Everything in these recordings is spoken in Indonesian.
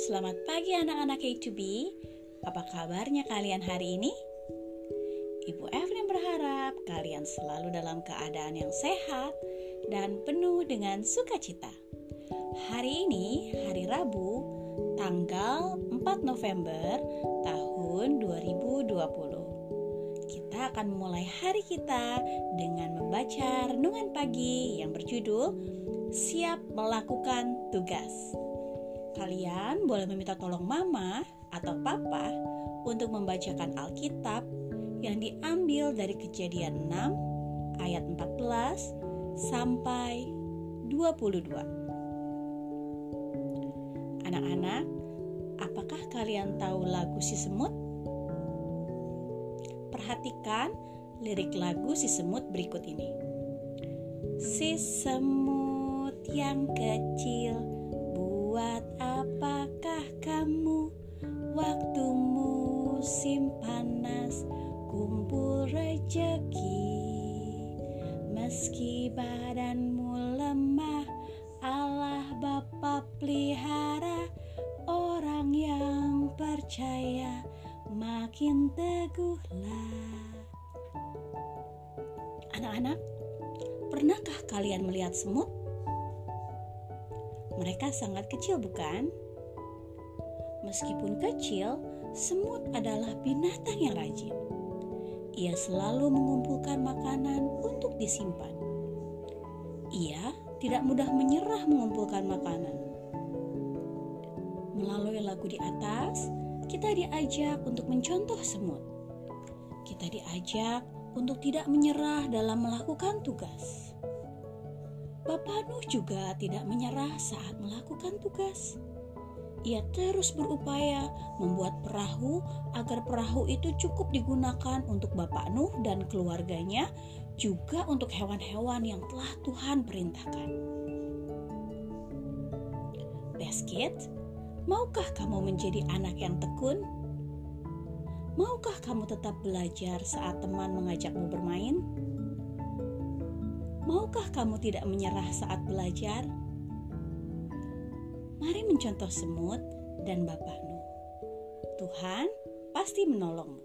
selamat pagi anak-anak K2B. Apa kabarnya kalian hari ini? Ibu Evelyn berharap kalian selalu dalam keadaan yang sehat dan penuh dengan sukacita. Hari ini hari Rabu, tanggal 4 November tahun 2020. Kita akan memulai hari kita dengan membaca renungan pagi yang berjudul Siap melakukan tugas. Kalian boleh meminta tolong mama atau papa untuk membacakan Alkitab yang diambil dari kejadian 6 ayat 14 sampai 22. Anak-anak, apakah kalian tahu lagu si semut? Perhatikan lirik lagu si semut berikut ini. Si semut yang kecil Buat apakah kamu waktu musim panas kumpul rejeki. Meski badanmu lemah Allah Bapa pelihara Orang yang percaya. Makin teguhlah. Anak-anak, pernahkah kalian melihat semut? Mereka sangat kecil, bukan? Meskipun kecil, semut adalah binatang yang rajin. Ia selalu mengumpulkan makanan untuk disimpan. Ia tidak mudah menyerah mengumpulkan makanan. Melalui lagu di atas, kita diajak untuk mencontoh semut. Kita diajak untuk tidak menyerah dalam melakukan tugas. Bapak Nuh juga tidak menyerah saat melakukan tugas. Ia terus berupaya membuat perahu agar perahu itu cukup digunakan untuk Bapak Nuh dan keluarganya, juga untuk hewan-hewan yang telah Tuhan perintahkan. Basket, maukah kamu menjadi anak yang tekun? Maukah kamu tetap belajar saat teman mengajakmu bermain? Maukah kamu tidak menyerah saat belajar? Mari mencontoh semut dan bapakmu. Tuhan pasti menolongmu.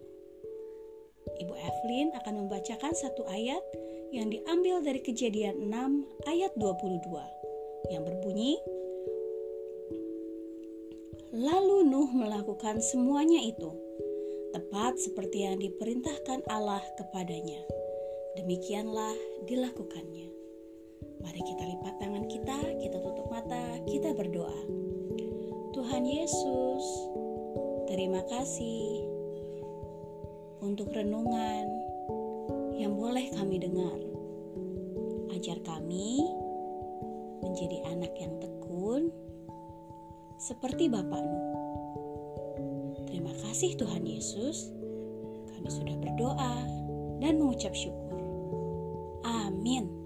Ibu Evelyn akan membacakan satu ayat yang diambil dari kejadian 6 ayat 22 yang berbunyi Lalu Nuh melakukan semuanya itu tepat seperti yang diperintahkan Allah kepadanya demikianlah dilakukannya. Mari kita lipat tangan kita, kita tutup mata, kita berdoa. Tuhan Yesus, terima kasih untuk renungan yang boleh kami dengar. Ajar kami menjadi anak yang tekun seperti Bapakmu. Terima kasih Tuhan Yesus. Kami sudah berdoa dan mengucap syukur. Amin.